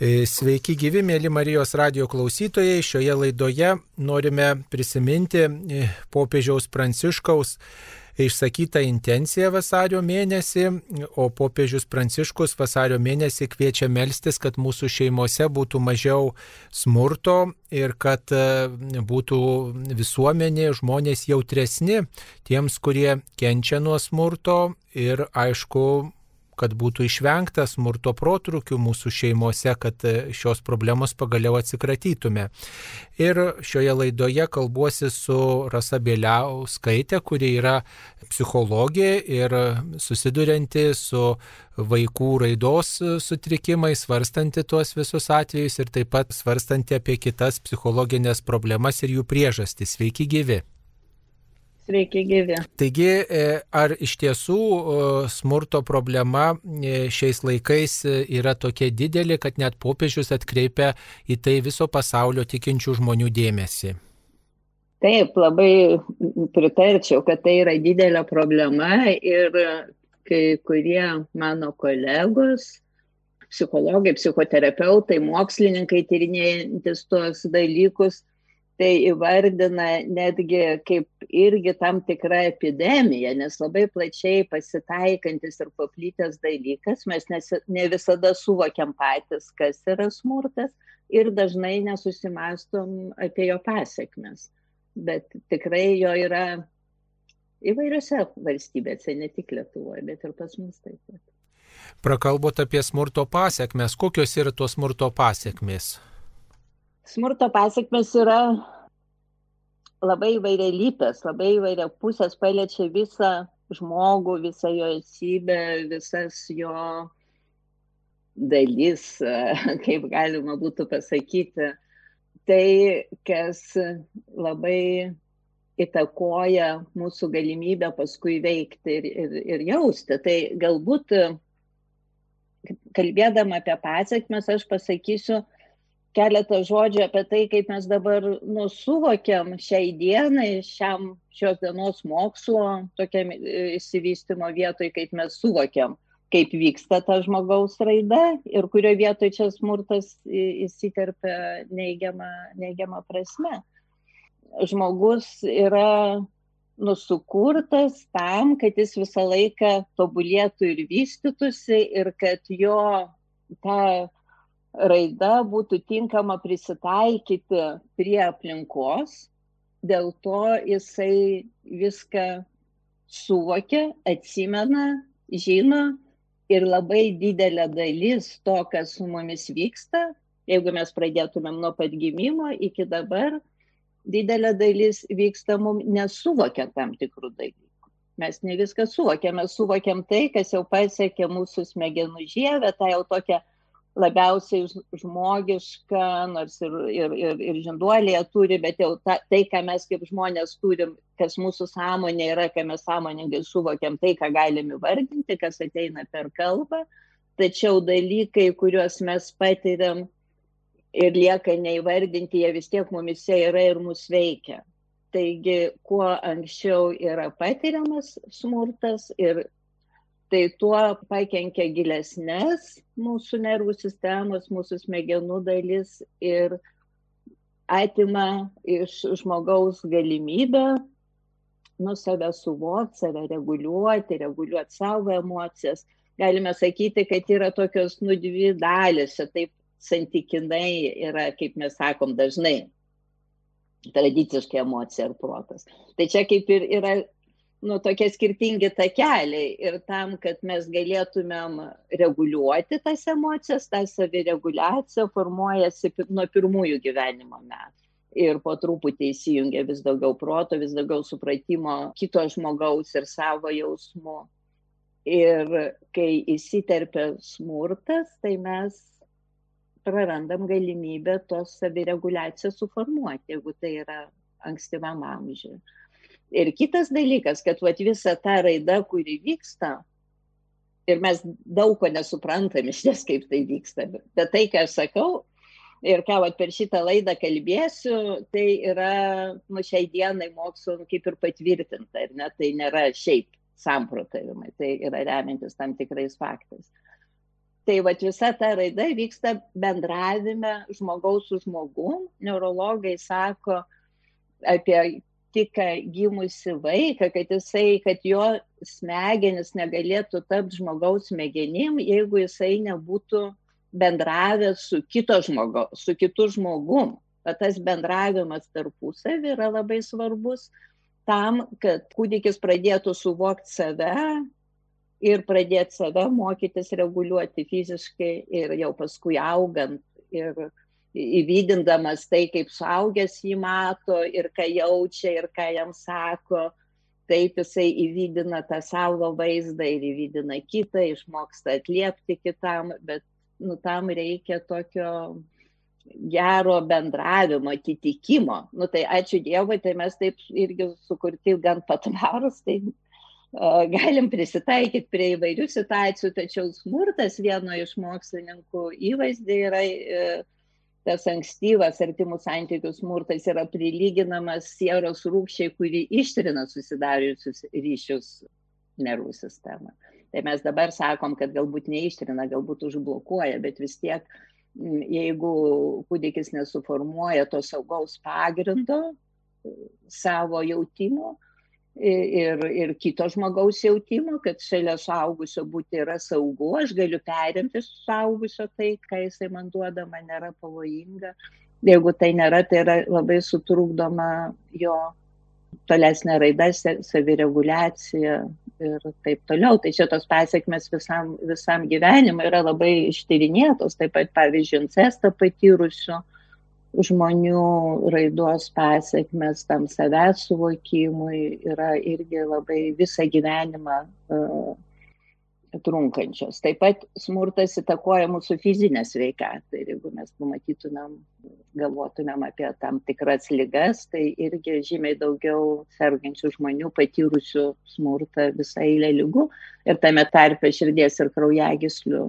E, sveiki gyvi, mėly Marijos radio klausytojai. Šioje laidoje norime prisiminti e, popiežiaus Pranciškaus išsakytą intenciją vasario mėnesį, o popiežius Pranciškus vasario mėnesį kviečia melstis, kad mūsų šeimose būtų mažiau smurto ir kad e, būtų visuomenė, žmonės jautresni tiems, kurie kenčia nuo smurto ir aišku, kad būtų išvengta smurto protrukių mūsų šeimose, kad e, šios problemos pagaliau atsikratytume. Ir šioje laidoje kalbuosi su Rasa Bėliauskaitė, kuri yra psichologė ir susidurianti su vaikų raidos sutrikimais, svarstanti tuos visus atvejus ir taip pat svarstanti apie kitas psichologinės problemas ir jų priežastis. Sveiki gyvi! Sveiki gyvi. Taigi, e, ar iš tiesų smurto problema e, šiais laikais e, yra tokia didelė, kad net popiežius atkreipia į tai viso pasaulio tikinčių žmonių dėmesį? Taip, labai pritarčiau, kad tai yra didelė problema ir kai kurie mano kolegos, psichologai, psichoterapeutai, mokslininkai tyrinėjantis tuos dalykus, tai įvardina netgi kaip irgi tam tikra epidemija, nes labai plačiai pasitaikantis ir paplytęs dalykas, mes nes, ne visada suvokiam patys, kas yra smurtas ir dažnai nesusimastom apie jo pasiekmes. Bet tikrai jo yra įvairiose valstybėse, ne tik Lietuvoje, bet ir pas mus taip pat. Prakalbot apie smurto pasiekmes, kokios yra tos smurto pasiekmes? Smurto pasiekmes yra labai įvairialypės, labai įvairia pusės paliečia visą žmogų, visą jo esybę, visas jo dalis, kaip galima būtų pasakyti. Tai, kas labai įtakoja mūsų galimybę paskui veikti ir, ir, ir jausti. Tai galbūt kalbėdama apie pasiekmes, aš pasakysiu, keletą žodžių apie tai, kaip mes dabar nu, suvokiam šiai dienai, šiam šios dienos mokslo tokiam įsivystimo e, vietoj, kaip mes suvokiam, kaip vyksta ta žmogaus raida ir kurio vietoj čia smurtas įsiterpia neigiamą, neigiamą prasme. Žmogus yra nusukurtas tam, kad jis visą laiką tobulėtų ir vystytųsi ir kad jo ta raida būtų tinkama prisitaikyti prie aplinkos, dėl to jisai viską suvokia, atsimena, žino ir labai didelė dalis to, kas su mumis vyksta, jeigu mes pradėtumėm nuo pat gimimo iki dabar, didelė dalis vyksta mums nesuvokia tam tikrų dalykų. Mes ne viską suvokiam, mes suvokiam tai, kas jau pasiekė mūsų smegenų žievę, tą jau tokią labiausiai žmogiška, nors ir, ir, ir, ir žinduolėje turi, bet jau ta, tai, ką mes kaip žmonės turim, kas mūsų sąmonė yra, ką mes sąmoningai suvokiam, tai, ką galim įvardinti, kas ateina per kalbą, tačiau dalykai, kuriuos mes patiriam ir lieka neįvardinti, jie vis tiek mumise yra ir mus veikia. Taigi, kuo anksčiau yra patiriamas smurtas ir tai tuo pakenkia gilesnės mūsų nervų sistemos, mūsų smegenų dalis ir atima iš žmogaus galimybę nu save suvokti, save reguliuoti, reguliuoti savo emocijas. Galime sakyti, kad yra tokios nu dvi dalis, taip santykinai yra, kaip mes sakom dažnai, tradiciškai emocija ir protas. Tai čia kaip ir yra nu, tokie skirtingi takeliai ir tam, kad mes galėtumėm reguliuoti tas emocijas, ta savireguliacija formuojasi nuo pirmųjų gyvenimo metų. Ir po truputį įsijungia vis daugiau proto, vis daugiau supratimo kito žmogaus ir savo jausmų. Ir kai įsiterpia smurtas, tai mes prarandam galimybę tos savireguliacijos suformuoti, jeigu tai yra ankstyvam amžiui. Ir kitas dalykas, kad vat, visa ta raida, kuri vyksta, ir mes daug ko nesuprantam iš ties, kaip tai vyksta, bet tai, ką aš sakau, ir ką vat, per šitą laidą kalbėsiu, tai yra, nu, šiai dienai mokslo kaip ir patvirtinta, ir net tai nėra šiaip samprotavimai, tai yra remiantis tam tikrais faktais. Tai va visa ta raida vyksta bendravime žmogaus su žmogum. Neurologai sako apie tik gimusi vaiką, kad jisai, kad jo smegenis negalėtų tapti žmogaus smegenim, jeigu jisai nebūtų bendravęs su žmogaus, su kitu žmogum. Bet tas bendravimas tarpusavį yra labai svarbus tam, kad kūdikis pradėtų suvokti save ir pradėti save mokytis reguliuoti fiziškai ir jau paskui augant ir įvydindamas tai, kaip suaugęs jį mato ir ką jaučia ir ką jam sako. Taip jisai įvydina tą savo vaizdą ir įvydina kitą, išmoksta atliepti kitam, bet nu, tam reikia tokio gero bendravimo, atitikimo. Nu, tai ačiū Dievui, tai mes taip irgi sukurti gan patvarus, tai uh, galim prisitaikyti prie įvairių situacijų, tačiau smurtas vieno iš mokslininkų įvaizdė yra uh, tas ankstyvas artimų santykių smurtas yra prilyginamas sieros rūkščiai, kuri ištrina susidariusius ryšius nervų sistemą. Tai mes dabar sakom, kad galbūt neištrina, galbūt užblokuoja, bet vis tiek, jeigu kūdikis nesuformuoja to saugaus pagrindo savo jautimo, ir, ir kito žmogaus jautimo, kad šalia suaugusio būti yra saugu, aš galiu perimti suaugusio tai, ką jisai man duoda, man nėra pavojinga. Jeigu tai nėra, tai yra labai sutrukdoma jo tolesnė raida, savireguliacija ir taip toliau. Tai šitos pasiekmes visam, visam gyvenimui yra labai ištyrinėtos, taip pat pavyzdžiui, incestą patyrusių žmonių raidos pasiekmes tam savęs suvokimui yra irgi labai visą gyvenimą uh, trunkančios. Taip pat smurtas įtakoja mūsų fizinę sveikatą ir jeigu mes pamatytumėm, galvotumėm apie tam tikras lygas, tai irgi žymiai daugiau sergančių žmonių patyrusių smurtą visą eilę lygų ir tame tarpe širdies ir kraujagyslių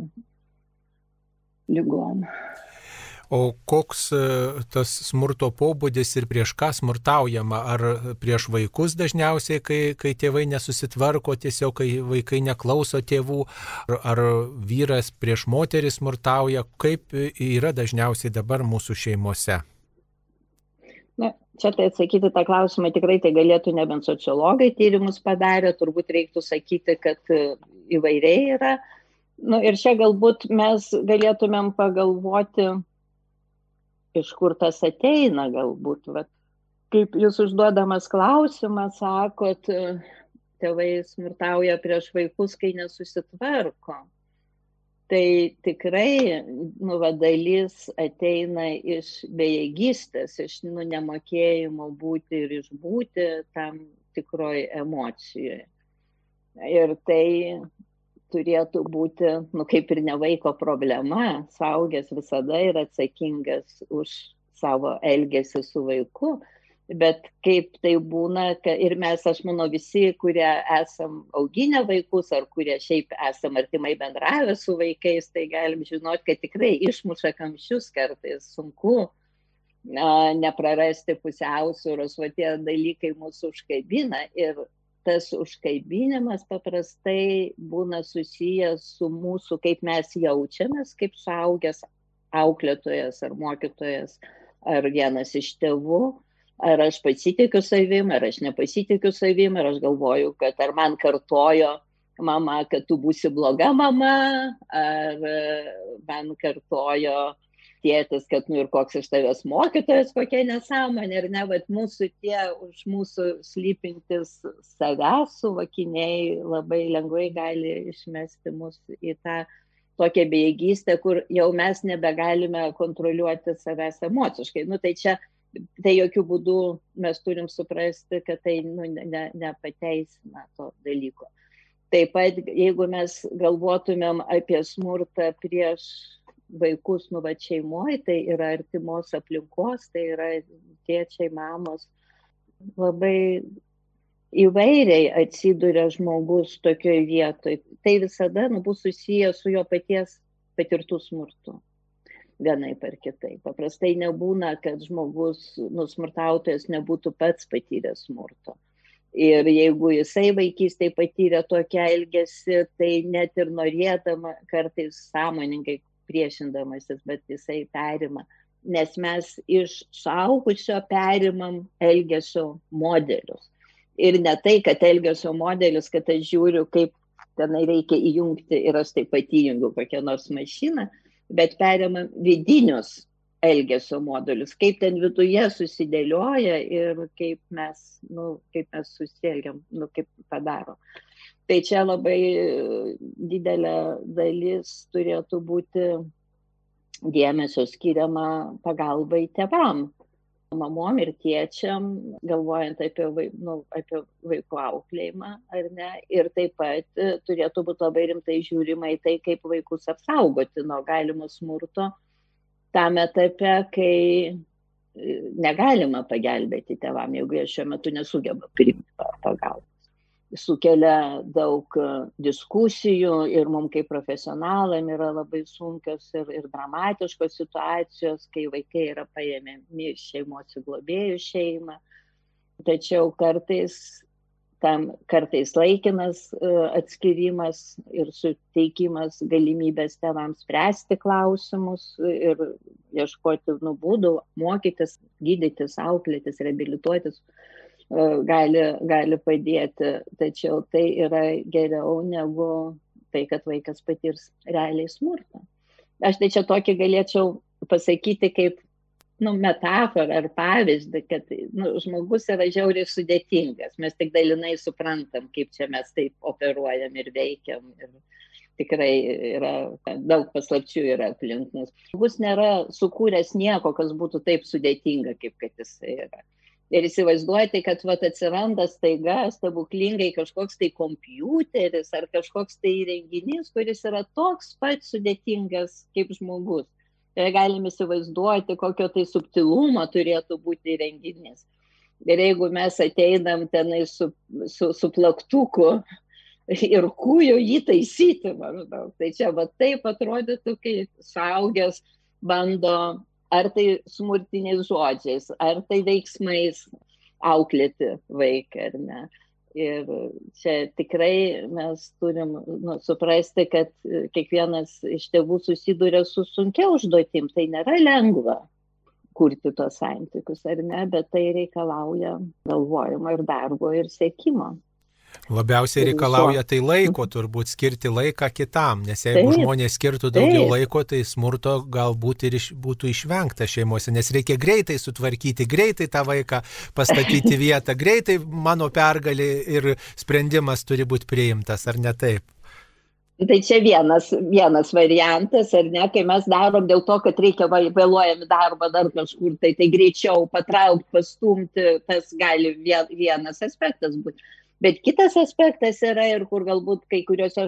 lygom. O koks e, tas smurto pobūdis ir prieš ką smurtaujama? Ar prieš vaikus dažniausiai, kai, kai tėvai nesusitvarko, tiesiog kai vaikai neklauso tėvų, ar, ar vyras prieš moterį smurtauja? Kaip yra dažniausiai dabar mūsų šeimose? Na, čia tai atsakyti tą klausimą tikrai tai galėtų nebent sociologai tyrimus padarė, turbūt reiktų sakyti, kad e, įvairiai yra. Nu, ir čia galbūt mes galėtumėm pagalvoti, iš kur tas ateina galbūt. Vat, kaip jūs užduodamas klausimą sakot, tėvai smurtauja prieš vaikus, kai nesusitvarko. Tai tikrai nu, va, dalis ateina iš bejėgystės, iš nu, nemokėjimo būti ir išbūti tam tikroji emocijoje. Ir tai turėtų būti, nu, kaip ir ne vaiko problema, saugęs visada yra atsakingas už savo elgesį su vaiku, bet kaip tai būna, ir mes, aš manau, visi, kurie esam auginę vaikus ar kurie šiaip esam artimai bendravę su vaikais, tai galim žinoti, kad tikrai išmuša kamščius kartais sunku neprarasti pusiausvėros, o tie dalykai mūsų užkabina ir tas užkaibinimas paprastai būna susijęs su mūsų, kaip mes jaučiamės, kaip suaugęs auklėtojas ar mokytojas, ar vienas iš tėvų, ar aš pasitikiu savim, ar aš nepasitikiu savim, ar aš galvoju, kad ar man kartojo mama, kad tu būsi bloga mama, ar man kartojo tėtis, kad nu ir koks iš tavęs mokytojas, kokia nesąmonė, ir ne, bet mūsų tie už mūsų slypintis savęs suvokiniai labai lengvai gali išmesti mus į tą tokią bejėgystę, kur jau mes nebegalime kontroliuoti savęs emociškai. Nu, tai čia, tai jokių būdų mes turim suprasti, kad tai nu, ne, nepateisina to dalyko. Taip pat, jeigu mes galvotumėm apie smurtą prieš vaikus nu va šeimoj, tai yra artimos aplinkos, tai yra tėčiai, mamos. Labai įvairiai atsiduria žmogus tokioje vietoje. Tai visada nu, bus susijęs su jo paties patirtų smurtu. Vienai par kitai. Paprastai nebūna, kad žmogus, nusmurtautojas nebūtų pats patyręs smurto. Ir jeigu jisai vaikystėje patyrė tokią elgesį, tai net ir norėdama, kartais sąmoningai priešindamasis, bet jisai perima. Nes mes iš suaugusio perimam elgesio modelius. Ir ne tai, kad elgesio modelis, kad aš žiūriu, kaip tenai reikia įjungti ir aš taip pat įjungiu kokią nors mašiną, bet perimam vidinius elgesio modulius, kaip ten viduje susidėlioja ir kaip mes, nu, kaip mes susielgiam, nu, kaip padaro. Tai čia labai didelė dalis turėtų būti dėmesio skiriama pagalbai tevam, mamom ir tėčiam, galvojant apie, nu, apie vaikų auklėjimą, ar ne. Ir taip pat turėtų būti labai rimtai žiūrima į tai, kaip vaikus apsaugoti nuo galimo smurto tam etape, kai e, negalima pagelbėti tevam, jeigu jie šiuo metu nesugeba priimti pagalbos. Sukelia daug e, diskusijų ir mums kaip profesionalam yra labai sunkios ir, ir dramatiškos situacijos, kai vaikai yra paėmėmi iš šeimos į globėjų šeimą. Tačiau kartais tam kartais laikinas e, atskirimas ir suteikimas galimybės tėvams spręsti klausimus ir ieškoti nu, būdų, mokytis, gydytis, auklėtis, reabilituotis gali, gali padėti. Tačiau tai yra geriau negu tai, kad vaikas patirs realiai smurtą. Aš tai čia tokį galėčiau pasakyti kaip nu, metaforą ar pavyzdį, kad nu, žmogus yra žiauriai sudėtingas. Mes tik dalinai suprantam, kaip čia mes taip operuojam ir veikiam. Ir tikrai yra daug paslapčių yra aplink mus. Žmogus nėra sukūręs nieko, kas būtų taip sudėtinga, kaip kad jis yra. Ir įsivaizduoti, kad vat, atsiranda staiga stebuklingai kažkoks tai kompiuteris ar kažkoks tai įrenginys, kuris yra toks pat sudėtingas kaip žmogus galim įsivaizduoti, kokio tai subtilumo turėtų būti renginys. Ir jeigu mes ateinam tenai su, su, su plaktuku ir kūjo jį taisyti, maždaug, tai čia va taip atrodytų, kai suaugęs bando ar tai smurtiniais žodžiais, ar tai veiksmais auklėti vaiką, ar ne. Ir čia tikrai mes turim nu, suprasti, kad kiekvienas iš tėvų susiduria su sunkia užduotim. Tai nėra lengva kurti tos santykius, ar ne, bet tai reikalauja galvojimo ir darbo ir sėkimo. Labiausiai reikalauja tai laiko, turbūt skirti laiką kitam, nes jeigu taip, žmonės skirtų daugiau taip. laiko, tai smurto galbūt ir iš, būtų išvengta šeimose, nes reikia greitai sutvarkyti, greitai tą vaiką pastatyti vietą, greitai mano pergalė ir sprendimas turi būti priimtas, ar ne taip? Tai čia vienas, vienas variantas, ar ne, kai mes darom dėl to, kad reikia vėluojami darbą dar kažkur, tai tai greičiau patraukti, pastumti, tas gali vienas aspektas būti. Bet kitas aspektas yra ir kur galbūt kai kuriuose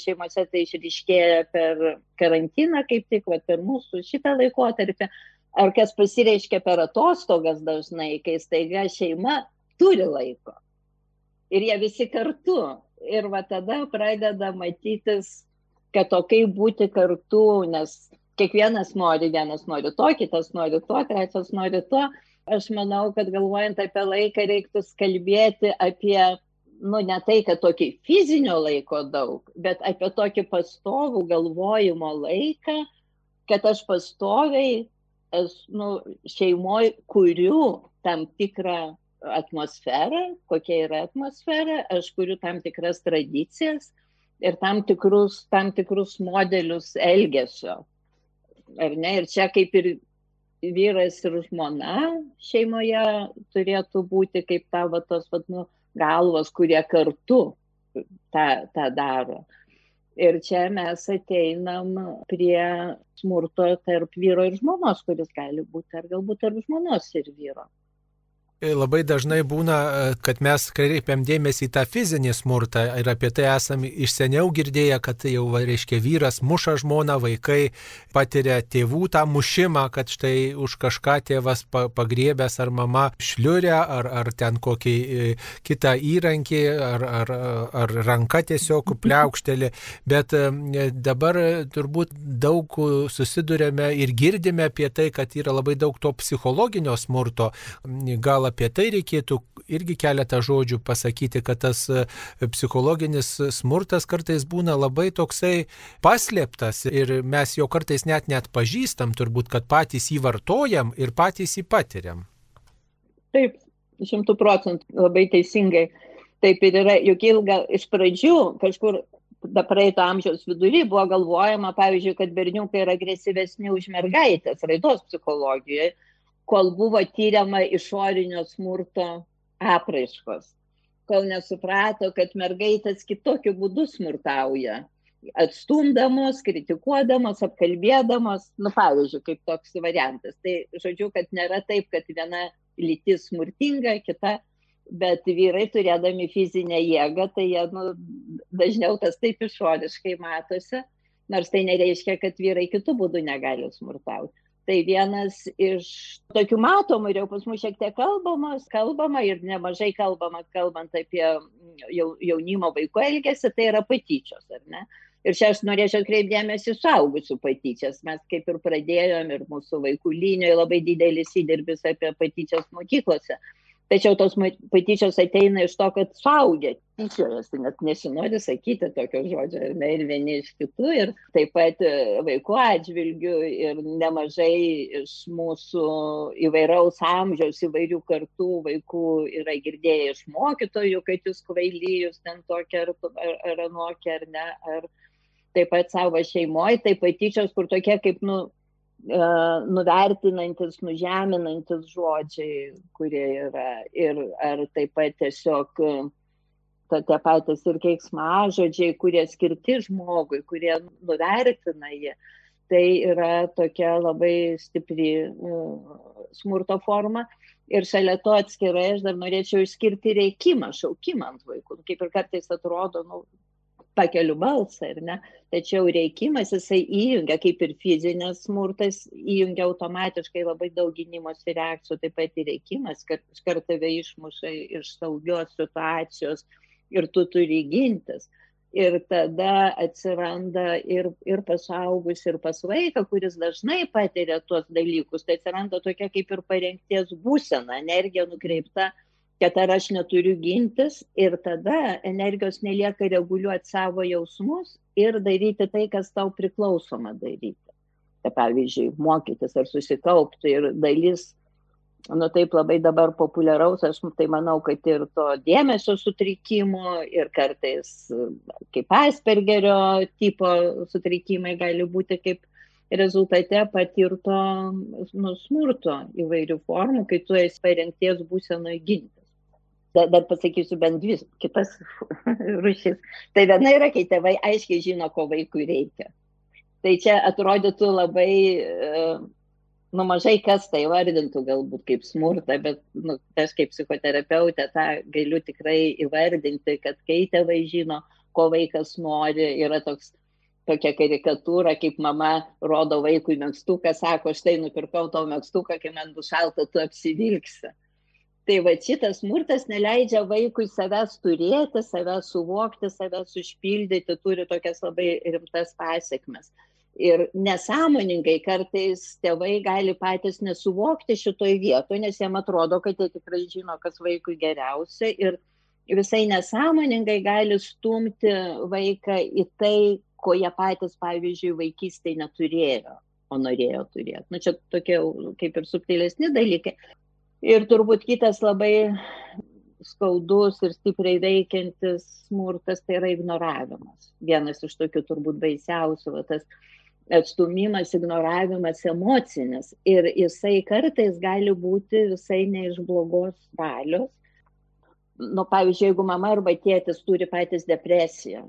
šeimose tai išriškėja per karantiną, kaip tik va, per mūsų šitą laikotarpį, ar kas pasireiškia per atostogas dažnai, kai staiga šeima turi laiko. Ir jie visi kartu. Ir va tada pradeda matytis, kad tokiai būti kartu, nes kiekvienas nori, vienas nori to, kitas nori to, trečias nori to aš manau, kad galvojant apie laiką reiktų kalbėti apie, nu, ne tai, kad tokį fizinio laiko daug, bet apie tokį pastovų galvojimo laiką, kad aš pastoviai esu, nu, šeimoje kuriu tam tikrą atmosferą, kokia yra atmosfera, aš kuriu tam tikras tradicijas ir tam tikrus, tam tikrus modelius elgesio. Ar ne? Ir čia kaip ir vyras ir žmona šeimoje turėtų būti kaip tavo tos vat, nu, galvos, kurie kartu tą, tą daro. Ir čia mes ateinam prie smurto tarp vyro ir žmonos, kuris gali būti ar galbūt tarp žmonos ir vyro. Labai dažnai būna, e, kad mes kreipiam dėmesį į tą fizinį smurtą ir apie tai esame iš seniau girdėję, kad tai jau, reiškia, vyras muša žmoną, vaikai patiria tėvų tą mušimą, kad štai už kažką tėvas pagriebęs ar mama šliurė, ar, ar ten kokį e, kitą įrankį, ar, ar, ar ranka tiesiog pliaukštelė. Bet e, dabar turbūt daug susidurėme ir girdime apie tai, kad yra labai daug to psichologinio smurto. Gal apie tai reikėtų irgi keletą žodžių pasakyti, kad tas e, psichologinis smurtas kartais būna labai toksai paslėptas ir mes jo kartais net net pažįstam, turbūt, kad patys jį vartojam ir patys jį patiriam. Taip, šimtų procentų labai teisingai. Taip ir yra, juk ilga iš pradžių kažkur praeito amžiaus vidury buvo galvojama, pavyzdžiui, kad berniukai yra agresyvesni už mergaitės raidos psichologijoje, kol buvo tyriama išorinio smurto apraiškos, kol nesuprato, kad mergaitės kitokiu būdu smurtauja, atstumdamos, kritikuodamos, apkalbėdamos, nu pavyzdžiui, kaip toks variantas. Tai žodžiu, kad nėra taip, kad viena lytis smurtinga, kita bet vyrai turėdami fizinę jėgą, tai jie nu, dažniau tas taip išoriškai matosi, nors tai nereiškia, kad vyrai kitų būdų negali smurtauti. Tai vienas iš tokių matomų ir jau pas mus šiek tiek kalbamas, kalbama ir nemažai kalbama, kalbant apie jaunimo vaikų elgesį, tai yra patyčios, ar ne? Ir čia aš norėčiau atkreipdėmėsi suaugusių patyčias. Mes kaip ir pradėjom ir mūsų vaikų linijoje labai didelis įdirbis apie patyčias mokyklose. Tačiau tos patyčios ateina iš to, kad suaugę tyčiojasi, net nesinori sakyti tokio žodžio, ne, ir vieni iš kitų, ir taip pat e, vaikų atžvilgių, ir nemažai iš mūsų įvairaus amžiaus, įvairių kartų vaikų yra girdėję iš mokytojų, kad jūs kvailyjus ten tokia ar, ar, ar anokia, ar ne, ar taip pat savo šeimoje, tai patyčios, kur tokie kaip, nu, nuvertinantis, nužeminantis žodžiai, kurie yra ir ar taip pat tiesiog e, tie patys ir keiksmažodžiai, kurie skirti žmogui, kurie nuvertina jį. Tai yra tokia labai stipri uh, smurto forma. Ir šalia to atskirai aš dar norėčiau išskirti reikimą, šaukimą ant vaikų. Kaip ir kartais atrodo, nu, pakeliu balsą, ar ne? Tačiau reikimas jisai įjungia, kaip ir fizinis smurtas, įjungia automatiškai labai daug gynimosi reakcijų, taip pat ir reikimas, kad iš karto tave išmuša iš saugios situacijos ir tu turi gintis. Ir tada atsiranda ir, ir pasaugus, ir pas vaiką, kuris dažnai patiria tuos dalykus, tai atsiranda tokia kaip ir parengties būsena, energija nukreipta kad ar aš neturiu gintis ir tada energijos nelieka reguliuoti savo jausmus ir daryti tai, kas tau priklausoma daryti. Tai pavyzdžiui, mokytis ar susikaupti ir dalis, nu taip labai dabar populiaraus, aš tai manau, kad ir to dėmesio sutrikimo ir kartais kaip Aspergerio tipo sutrikimai gali būti kaip rezultate patirto nu, smurto įvairių formų, kai tu esi parengties būsenoje ginti dar, dar pasakysiu bent dvi kitas rušis. Tai viena yra, kai tėvai aiškiai žino, ko vaikui reikia. Tai čia atrodytų labai, e, nu mažai kas tai vardintų galbūt kaip smurtą, bet nu, aš kaip psichoterapeutė tą galiu tikrai įvardinti, kad kai tėvai žino, ko vaikas nori, yra toks tokia karikatūra, kaip mama rodo vaikui mėgstuką, sako, štai nupirkau tau mėgstuką, kai man bus šalta, tu apsivilksi. Tai va šitas smurtas neleidžia vaikui savęs turėti, savęs suvokti, savęs užpildyti, turi tokias labai rimtas pasiekmes. Ir nesąmoningai kartais tėvai gali patys nesuvokti šitoj vietoje, nes jiem atrodo, kad jie tikrai žino, kas vaikui geriausia. Ir visai nesąmoningai gali stumti vaiką į tai, ko jie patys, pavyzdžiui, vaikystėje neturėjo, o norėjo turėti. Nu, čia tokie kaip ir subtilesni dalykai. Ir turbūt kitas labai skaudus ir stipriai veikiantis smurtas tai yra ignoravimas. Vienas iš tokių turbūt baisiausių, va, tas atstumimas, ignoravimas emocinis. Ir jisai kartais gali būti visai ne iš blogos valios. Nu, pavyzdžiui, jeigu mama arba tėtis turi patys depresiją,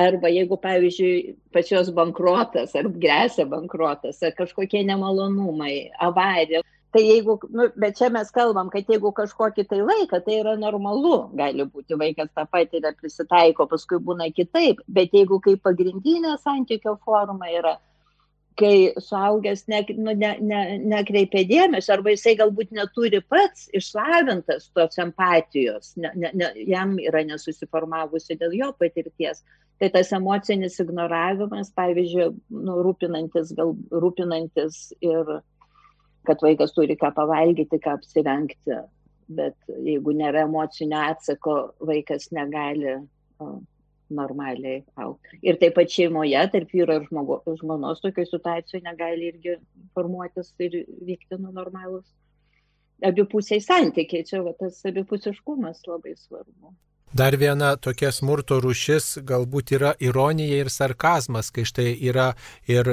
arba jeigu, pavyzdžiui, pačios bankrotas, ar grėsia bankrotas, ar kažkokie nemalonumai, avarija, Tai jeigu, nu, bet čia mes kalbam, kad jeigu kažkokį tai laiką, tai yra normalu, gali būti vaikas tą patiria, prisitaiko, paskui būna kitaip, bet jeigu kaip pagrindinė santykio forma yra, kai suaugęs ne, nu, ne, ne, nekreipia dėmesio, arba jisai galbūt neturi pats išlavintas tos empatijos, ne, ne, ne, jam yra nesusiformavusi dėl jo patirties. Tai tas emocinis ignoravimas, pavyzdžiui, nu, rūpinantis, gal, rūpinantis ir kad vaikas turi ką pavalgyti, ką apsirengti. bet jeigu nėra emocinio atsako, vaikas negali normaliai aukti. Ir taip pat šeimoje, tarp vyro ir žmogo, žmonos, tokioje situacijoje negali irgi formuotis ir vykti nu normalus abipusiai santykiai. Čia va, tas abipusiškumas labai svarbu. Dar viena tokia smurto rušis galbūt yra ironija ir sarkazmas, kai štai yra ir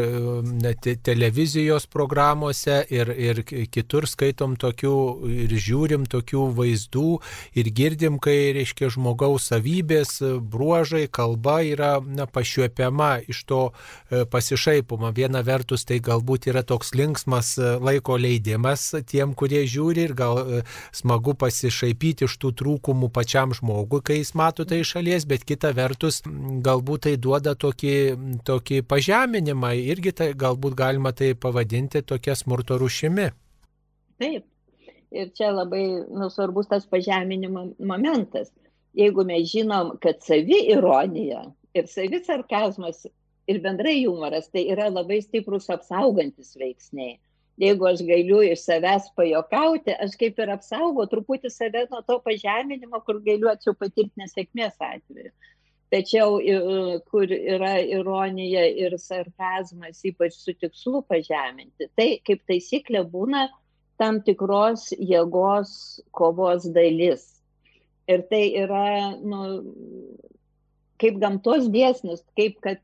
net televizijos programuose, ir, ir kitur skaitom tokių ir žiūrim tokių vaizdų ir girdim, kai, reiškia, žmogaus savybės, bruožai, kalba yra na, pašiuopiama iš to e, pasišaipimo. Viena vertus tai galbūt yra toks linksmas e, laiko leidimas tiem, kurie žiūri ir gal e, smagu pasišaipyti iš tų trūkumų pačiam žmogui kai jis mato tai iš šalies, bet kita vertus galbūt tai duoda tokį, tokį pažeminimą, irgi tai, galbūt galima tai pavadinti tokia smurto rušimi. Taip. Ir čia labai nu, svarbus tas pažeminimo momentas. Jeigu mes žinom, kad savi ironija ir savi sarkazmas ir bendrai humoras tai yra labai stiprus apsaugantis veiksniai jeigu aš galiu iš savęs pajokauti, aš kaip ir apsaugo truputį save nuo to pažeminimo, kur galiu atsiau patirti nesėkmės atveju. Tačiau, kur yra ironija ir sarkazmas, ypač su tikslu pažeminti, tai kaip taisyklė būna tam tikros jėgos kovos dalis. Ir tai yra, nu, kaip gamtos dėsnis, kaip kad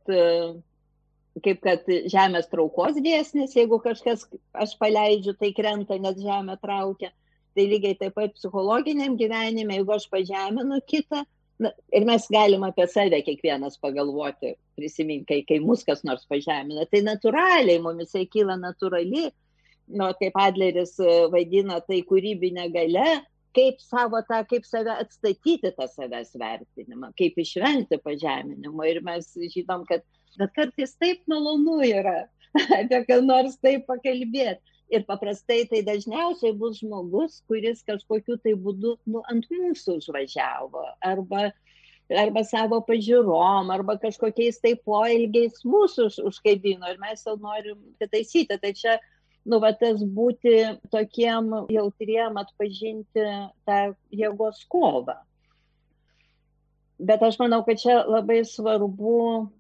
kaip kad žemės traukos dėsnis, jeigu kažkas aš paleidžiu, tai krenta, nes žemė traukia. Tai lygiai taip pat psichologiniam gyvenime, jeigu aš pažeminu kitą, na, ir mes galim apie save kiekvienas pagalvoti, prisiminti, kai, kai mus kas nors pažemina, tai natūraliai, mumis tai kyla natūraliai, nu, kaip Adleris e, vaidina, tai kūrybinė gale, kaip savo tą, kaip save atstatyti tą savęs vertinimą, kaip išvengti pažeminimo. Ir mes žinom, kad bet kartais taip malonu yra apie ką nors taip pakalbėti. Ir paprastai tai dažniausiai bus žmogus, kuris kažkokiu tai būdu nu, ant mūsų užvažiavo arba, arba savo pažiūrom, arba kažkokiais tai poelgiais mūsų už, užkaibino ir mes jau norim pataisyti. Tai čia, nu, va, tas būti tokiem jautriem atpažinti tą jėgos kovą. Bet aš manau, kad čia labai svarbu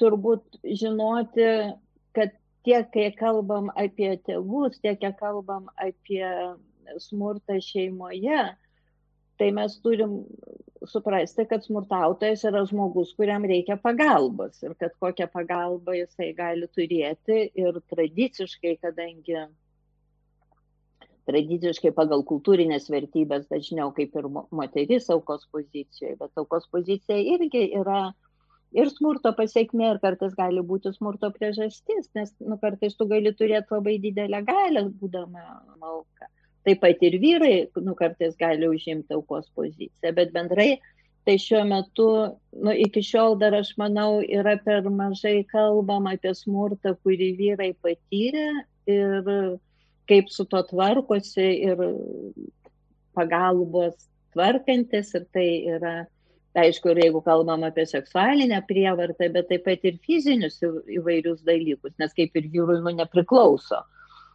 turbūt žinoti, kad tiek, kai kalbam apie tėvus, tiek, kai kalbam apie smurtą šeimoje, tai mes turim suprasti, kad smurtautojas yra žmogus, kuriam reikia pagalbos ir kad kokią pagalbą jisai gali turėti ir tradiciškai, kadangi tradiciškai pagal kultūrinės vertybės dažniau kaip ir moteris aukos pozicijoje, bet aukos pozicija irgi yra ir smurto pasiekmė, ir kartais gali būti smurto priežastis, nes nu, kartais tu gali turėti labai didelę galę, būdama auka. Taip pat ir vyrai, nu, kartais gali užimti aukos poziciją, bet bendrai tai šiuo metu, nu, iki šiol dar aš manau, yra per mažai kalbama apie smurtą, kurį vyrai patyrė ir kaip su to tvarkosi ir pagalbos tvarkantis ir tai yra aišku, ir jeigu kalbam apie seksualinę prievartą, bet taip pat ir fizinius įvairius dalykus, nes kaip ir vyrui nu nepriklauso.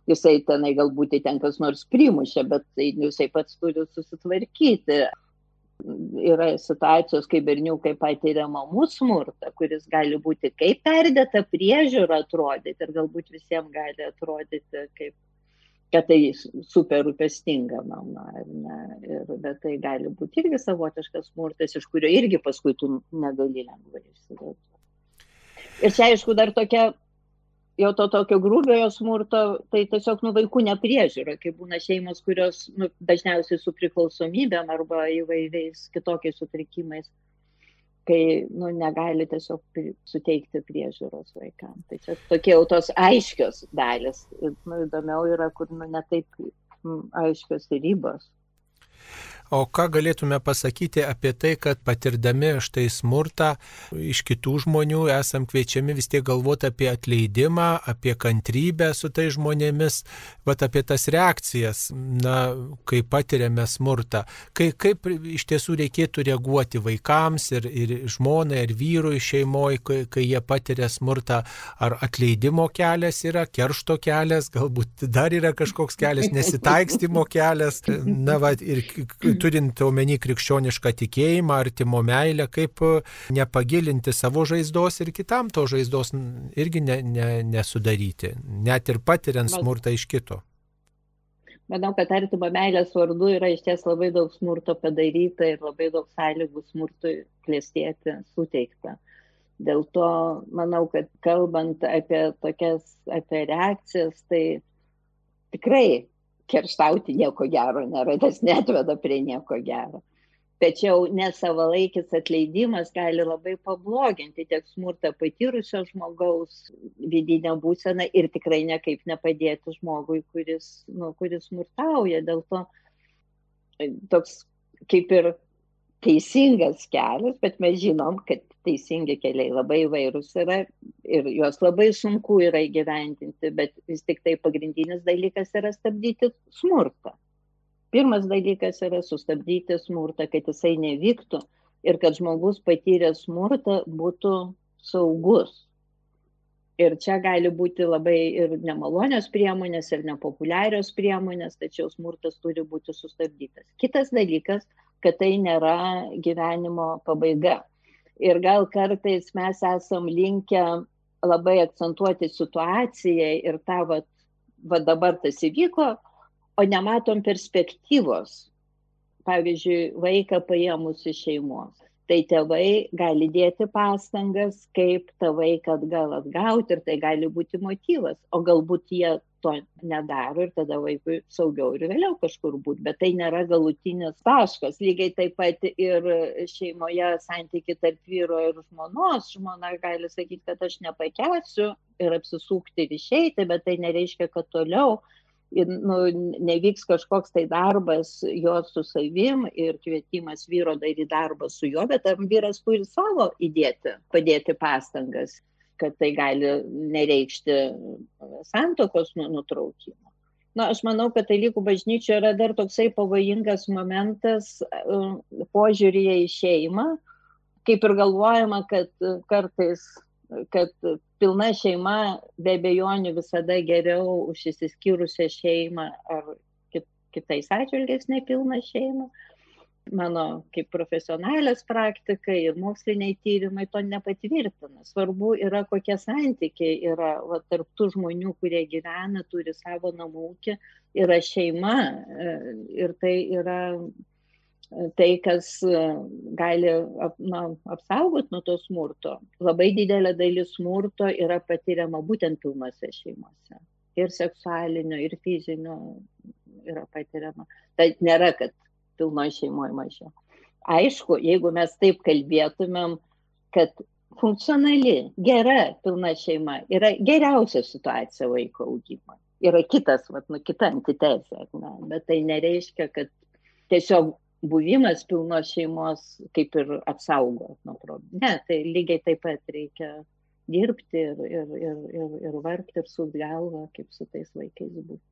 Jisai tenai galbūt ten kas nors primušė, bet tai jisai pats turi susitvarkyti. Yra situacijos, kai berniukai patiria mamų smurtą, kuris gali būti kaip perdėta priežiūra atrodyti ir galbūt visiems gali atrodyti kaip kad tai super rūpestinga mama, ar ne? Ir, bet tai gali būti irgi savotiškas smurtas, iš kurio irgi paskui tu negali lengvai išsiduoti. Ir čia aišku dar tokia, jau to tokio grūbiojo smurto, tai tiesiog nu vaikų nepriežiūra, kai būna šeimos, kurios nu, dažniausiai su priklausomybėm arba įvairiais kitokiais sutrikimais kai nu, negali tiesiog suteikti priežiūros vaikams. Tai čia tokie jau tos aiškios dalis. Nu, įdomiau yra, kur nu, netaip aiškios ribos. O ką galėtume pasakyti apie tai, kad patirdami štai smurtą iš kitų žmonių esam kviečiami vis tiek galvoti apie atleidimą, apie kantrybę su tai žmonėmis, bet apie tas reakcijas, na, kai patiriame smurtą. Kai, kaip iš tiesų reikėtų reaguoti vaikams ir, ir žmonai, ir vyrui šeimoje, kai, kai jie patiria smurtą, ar atleidimo kelias yra, keršto kelias, galbūt dar yra kažkoks kelias, nesitaikstymo kelias. Na, va, ir turint omeny krikščionišką tikėjimą, artimo meilę, kaip nepagilinti savo žaizdos ir kitam to žaizdos irgi ne, ne, nesudaryti, net ir patiriant smurtą iš kito. Manau, kad artimo meilės vardu yra iš ties labai daug smurto padaryta ir labai daug sąlygų smurtui klėstėti suteikta. Dėl to manau, kad kalbant apie tokias, apie reakcijas, tai tikrai kerštauti nieko gero nėra, tas netveda prie nieko gero. Tačiau nesavalaikis atleidimas gali labai pabloginti tiek smurtą patyrusio žmogaus vidinę būseną ir tikrai nekaip nepadėti žmogui, kuris, nu, kuris smurtauja. Dėl to toks kaip ir teisingas kelias, bet mes žinom, kad teisingi keliai labai įvairūs yra ir juos labai sunku yra įgyvendinti, bet vis tik tai pagrindinis dalykas yra stabdyti smurtą. Pirmas dalykas yra sustabdyti smurtą, kad jisai nevyktų ir kad žmogus patyrė smurtą būtų saugus. Ir čia gali būti labai ir nemalonios priemonės, ir nepopuliarios priemonės, tačiau smurtas turi būti sustabdytas. Kitas dalykas, kad tai nėra gyvenimo pabaiga. Ir gal kartais mes esam linkę labai akcentuoti situaciją ir tą, va, va dabar tas įvyko, o nematom perspektyvos. Pavyzdžiui, vaiką paėmus iš šeimos tai tėvai gali dėti pastangas, kaip tą vaiką atgal atgauti ir tai gali būti motyvas, o galbūt jie to nedaro ir tada vaikui saugiau ir vėliau kažkur būti, bet tai nėra galutinis taškas. Lygiai taip pat ir šeimoje santyki tarp vyro ir žmonos, žmona gali sakyti, kad aš nepakęsiu ir apsisukti ir išeiti, bet tai nereiškia, kad toliau nu, nevyks kažkoks tai darbas jo su savim ir kvietimas vyro daryti darbą su juo, bet tam vyras turi savo įdėti, padėti pastangas, kad tai gali nereikšti santokos nu, nutraukimo. Na, aš manau, kad dalykų bažnyčia yra dar toksai pavojingas momentas požiūrėje į šeimą, kaip ir galvojama, kad kartais kad pilna šeima be abejonių visada geriau už įsiskyrusią šeimą ar kit, kitais atžvilgiais nepilną šeimą. Mano kaip profesionalės praktika ir moksliniai tyrimai to nepatvirtina. Svarbu yra, kokie santykiai yra va, tarp tų žmonių, kurie gyvena, turi savo namų ūkį, yra šeima e, ir tai yra tai, kas e, gali na, apsaugoti nuo to smurto. Labai didelė dalis smurto yra patiriama būtent pilnose šeimose. Ir seksualinio, ir fizinio yra patiriama. Tai nėra, kad pilnoje šeimoje mažiau. Aišku, jeigu mes taip kalbėtumėm, kad funkcionali, gera pilna šeima yra geriausia situacija vaiko augimo. Yra kitas, vat, nu, kita antitezė, ne? bet tai nereiškia, kad tiesiog buvimas pilnos šeimos kaip ir apsaugo nuo problemų. Ne, tai lygiai taip pat reikia dirbti ir, ir, ir, ir, ir vargti ir su galva, kaip su tais vaikais būti.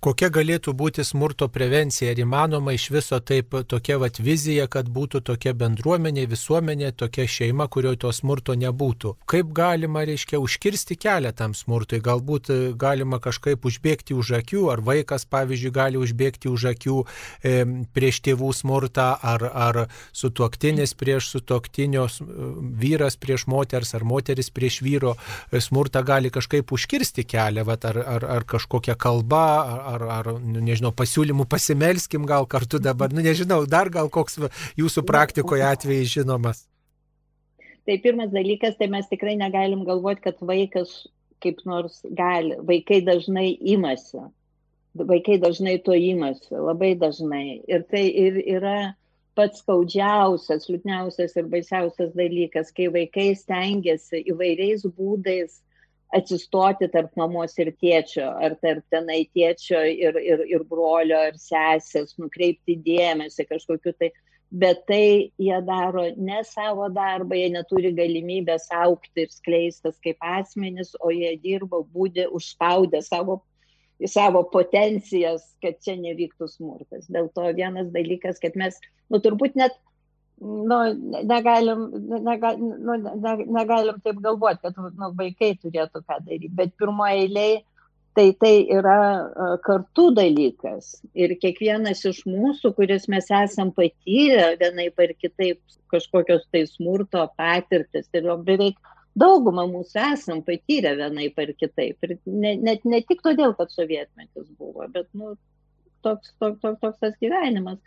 Kokia galėtų būti smurto prevencija? Ar įmanoma iš viso taip tokia vat vizija, kad būtų tokia bendruomenė, visuomenė, tokia šeima, kurioje to smurto nebūtų? Kaip galima, reiškia, užkirsti kelią tam smurtui? Galbūt e, galima kažkaip užbėgti už akių, ar vaikas, pavyzdžiui, gali užbėgti už akių e, prieš tėvų smurtą, ar, ar sutuoktinis prieš sutuoktinio, vyras prieš moters, ar moteris prieš vyro e, smurtą gali kažkaip užkirsti kelią, vat, ar, ar, ar kažkokia kalba ar, ar, ar nu, nežinau, pasiūlymų pasimelskim gal kartu dabar, nu nežinau, dar gal koks jūsų praktikoje atvejai žinomas. Tai pirmas dalykas, tai mes tikrai negalim galvoti, kad vaikas kaip nors gali. Vaikai dažnai imasi. Vaikai dažnai to imasi, labai dažnai. Ir tai ir yra pats skaudžiausias, liūdniausias ir baisiausias dalykas, kai vaikai stengiasi įvairiais būdais atsistoti tarp mamos ir tėčio, ar tarp tenai tėčio ir, ir, ir brolio, ar sesės, nukreipti dėmesį kažkokiu tai. Bet tai jie daro ne savo darbą, jie neturi galimybės aukti ir skleistas kaip asmenys, o jie dirba, būdė užspaudę savo, savo potencijas, kad čia nevyktų smurtas. Dėl to vienas dalykas, kad mes, nu turbūt net nu, negalim, nega, nu, ne, negalim taip galvoti, kad nu, vaikai turėtų ką daryti, bet pirmoje eilėje tai tai yra kartu dalykas. Ir kiekvienas iš mūsų, kuris mes esam patyrę vienai par kitaip kažkokios tai smurto patirtis, ir beveik daugumą mūsų esam patyrę vienai par kitaip. Ir ne, net ne tik todėl, kad sovietmetis buvo, bet nu, toks, toks, toks, toks tas gyvenimas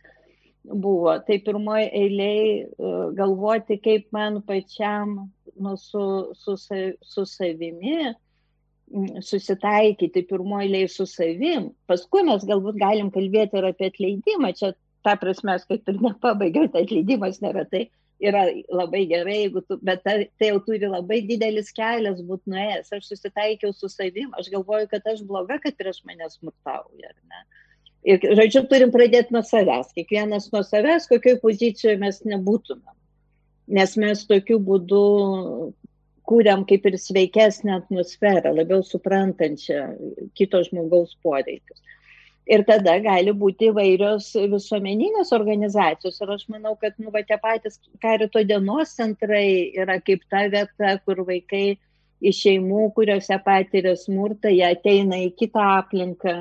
buvo. Tai pirmoji eiliai e, galvoti, kaip man pačiam nu, su, su, su savimi susitaikyti pirmoji eiliai su savim. Paskui mes galbūt galim kalbėti ir apie atleidimą. Čia ta prasme, aš kaip ir nepabaigiau, tai atleidimas nėra tai. Yra labai gerai, tu, bet tai, tai jau turi labai didelis kelias būti nuėjęs. Aš susitaikiau su savim, aš galvoju, kad aš bloga, kad prieš mane smurtauja. Ne? Ir, žodžiu, turim pradėti nuo savęs. Kiekvienas nuo savęs, kokioj pozicijoje mes nebūtumėm. Nes mes tokiu būdu kūriam kaip ir sveikesnę atmosferą, labiau suprantančią kito žmogaus poreikius. Ir tada gali būti įvairios visuomeninės organizacijos. Ir aš manau, kad nu, va, tie patys karito dienos centrai yra kaip ta vieta, kur vaikai iš šeimų, kuriuose patiria smurtą, jie ateina į kitą aplinką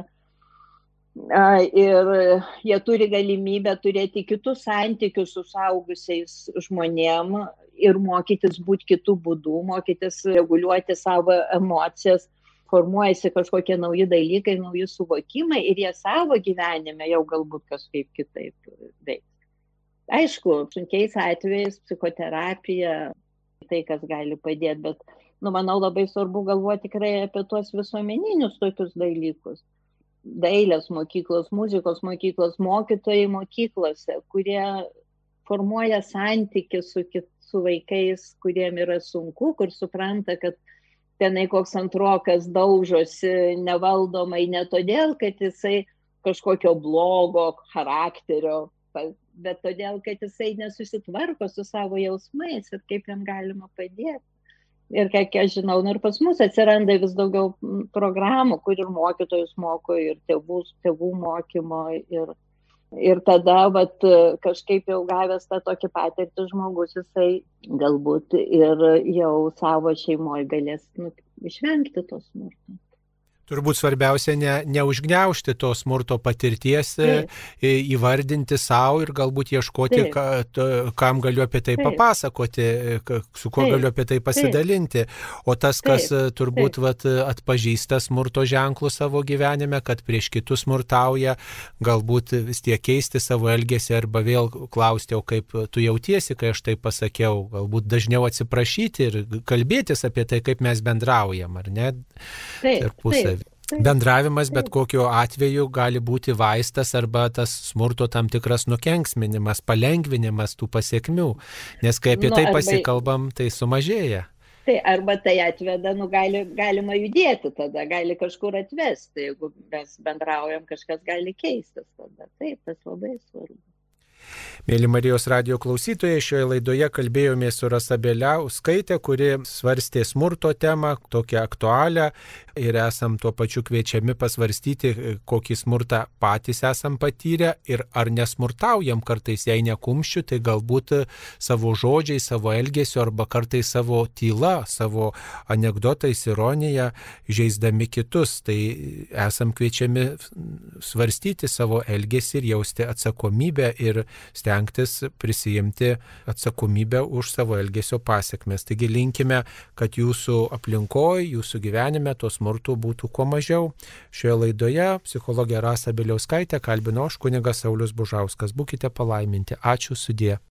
ir jie turi galimybę turėti kitus santykius su saugusiais žmonėm ir mokytis būti kitų būdų, mokytis reguliuoti savo emocijas, formuojasi kažkokie nauji dalykai, nauji suvokimai ir jie savo gyvenime jau galbūt kažkaip kitaip veiks. Aišku, sunkiais atvejais psichoterapija, tai kas gali padėti, bet, nu, manau, labai svarbu galvoti tikrai apie tuos visuomeninius tokius dalykus dailės mokyklos, muzikos mokyklos, mokytojai mokyklose, kurie formuoja santykių su, su vaikais, kuriem yra sunku, kur supranta, kad tenai koks antrokas daužosi nevaldomai ne todėl, kad jisai kažkokio blogo charakterio, bet todėl, kad jisai nesusitvarko su savo jausmais ir kaip jam galima padėti ir kiek aš žinau, nu ir pas mus atsiranda vis daugiau programų, kur ir mokytojus moko, ir tėvų, tėvų mokymo. Ir, ir tada vat, kažkaip jau gavęs tą tokį patirtį žmogus, jisai galbūt ir jau savo šeimoje galės nu, išvengti tos smurto. Turbūt svarbiausia ne, neužgneušti to smurto patirties, Taip. įvardinti savo ir galbūt ieškoti, ka, to, kam galiu apie tai Taip. papasakoti, su kuo Taip. galiu apie tai pasidalinti. O tas, kas Taip. turbūt Taip. Vat, atpažįsta smurto ženklų savo gyvenime, kad prieš kitus smurtauja, galbūt vis tiek keisti savo elgesį arba vėl klausti, o kaip tu jautiesi, kai aš tai pasakiau, galbūt dažniau atsiprašyti ir kalbėtis apie tai, kaip mes bendraujam, ar ne? Taip. Tarpusavį. Bendravimas bet kokiu atveju gali būti vaistas arba tas smurto tam tikras nukenksminimas, palengvinimas tų pasiekmių, nes kai apie nu, tai arba... pasikalbam, tai sumažėja. Tai arba tai atveda, nu, gali, galima judėti tada, gali kažkur atvesti, jeigu mes bendraujam, kažkas gali keistis tada. Taip, tas labai svarbu. Mėly Marijos radio klausytojai, šioje laidoje kalbėjome su Rasabelė Uskaitė, kuri svarstė smurto temą, tokią aktualią ir esam tuo pačiu kviečiami pasvarstyti, kokį smurtą patys esam patyrę ir ar nesmurtaujam kartais, jei nekumščiu, tai galbūt savo žodžiai, savo elgesiu arba kartais savo tyla, savo anegdotais, ironija, žaisdami kitus. Tai esam kviečiami svarstyti savo elgesį ir jausti atsakomybę ir stengtis prisijimti atsakomybę už savo elgesio pasiekmes. Taigi linkime, kad jūsų aplinkoje, jūsų gyvenime tos smurtų būtų kuo mažiau. Šioje laidoje psichologė Rasa Biliauskaitė kalbino aš kunigas Saulis Bužauskas. Būkite palaiminti. Ačiū sudė.